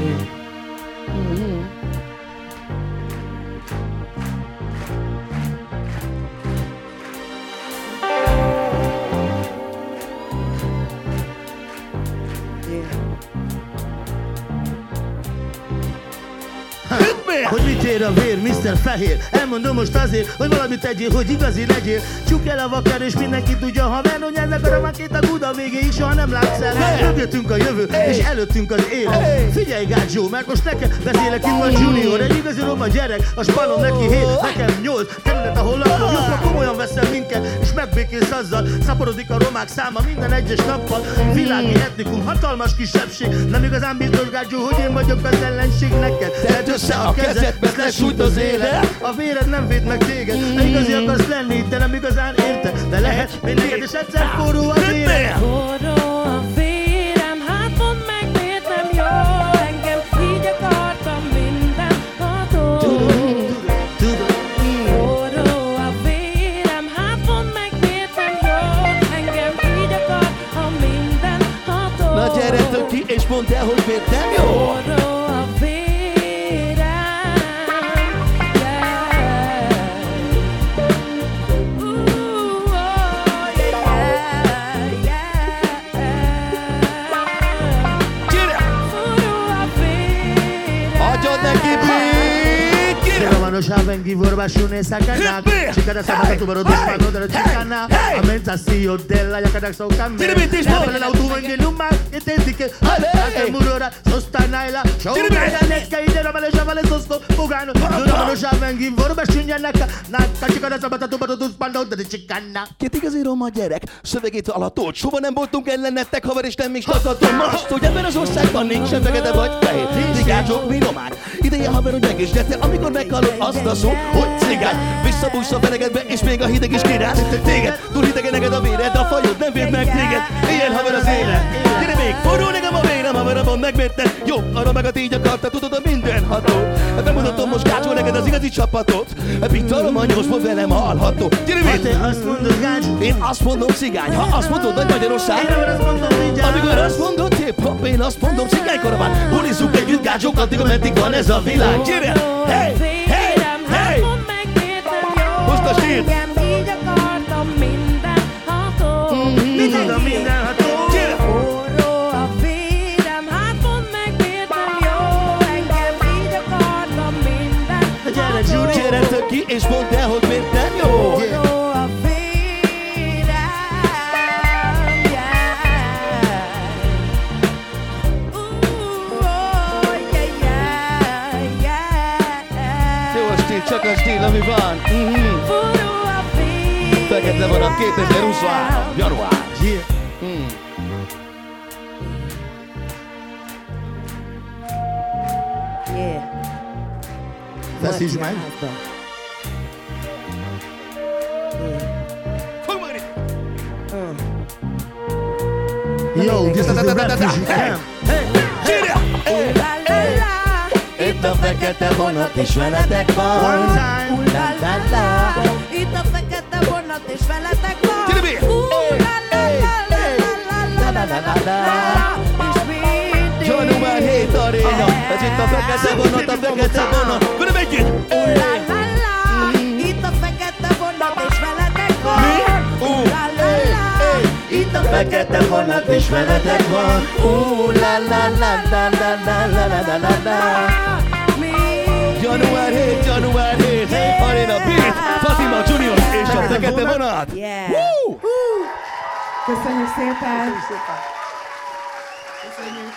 嗯。Hogy mit ér a vér, Mr. Fehér? Elmondom most azért, hogy valamit tegyél, hogy igazi legyél. Csuk el a vakar és mindenki tudja Ha Vernon a ramakét a Buda végéig soha nem látsz el. Mögöttünk a jövő, és előttünk az élet. Figyelj Gácsó, mert most nekem beszélek itt van Junior Egy igazi roma gyerek, a spanom neki hét Nekem nyolc, terület ahol lakom Jobb, komolyan veszem minket, és megbékélsz azzal. Szaporodik a romák száma minden egyes nappal. Világi etnikum, hatalmas kisebbség. Nem igazán biztos Gácsó, hogy én vagyok az ellenség neked. Tedd össze a kezed, mert lesújt az élet. A véred nem véd meg téged. De igazi akarsz lenni, de nem igazán érted. De lehet, még neked is egyszer forró az élet Forró ható Na gyere tök ki és mondd el, hogy miért nem jó. Forró a vérem, Erosa bengi borbasune zakana Txikara zabatatu baro dizpano dara txikana Amentazio dela jakarak zaukan me Nabela lautu bengen umak etetik Ate murora zostanaela Txau nahi male shavale sosto Pugano Romano Shavengi Vorbashi Naka Naka chica sabata tu baro dismano della chicana Két igazi roma gyerek, szövegét alatót Soha nem voltunk ellenettek, haver, és nem is tartatom Most, hogy ebben az országban nincsen fekete vagy fehér. Cigácsok, mi romák Ideje haver, hogy meg is gyertél, amikor meghallod azt a szót, hogy cigány. Visszabújsz a felegedbe, és még a hideg is kiráz. Téged, túl hidegen neked a véred, de a fajod nem véd meg téged. Ilyen haver az élet. Gyere még, forró nekem így akarta, tudod, a minden ható Bemutatom most kácsol neked az igazi csapatot Pitalom a nyolcból velem hallható Gyere Ha te azt mondod gács én azt mondom cigány, ha azt mondod nagy Magyarország Én azt mondom nincs Amikor azt mondod hip-hop, én azt mondom cigány karaván Bulizzuk együtt gácsok, addig ameddig van ez a világ Gyere! Hey! Hey! Hát Hey! jó Most a stíl. rispondea Rodmeteo yeah. Csak a stíl, ami van mm-hmm. Fekete van a 2023 január yeah. mm. Yeah. Tá assim demais? Yo, this is the rap music camp Gyere! Hey! La la la. Itt a fekete vonat, és veletek van One time Ooh, la la la. Itt a fekete vonat és veletek van. Gyere, Bér! Ooh, la la la la la la la la la la. És mindig. Január 7 aréna Ez itt a fekete vonat, a fekete vonat Velem együtt! Ooh, la la Fekete vonat, és veletek van Ú, la la la la la la la la la la la. Január 7, január 7 Arena Beat, Fatima Junior és a fekete vonat Yeah. Woo! Köszönjük szépen! Köszönjük!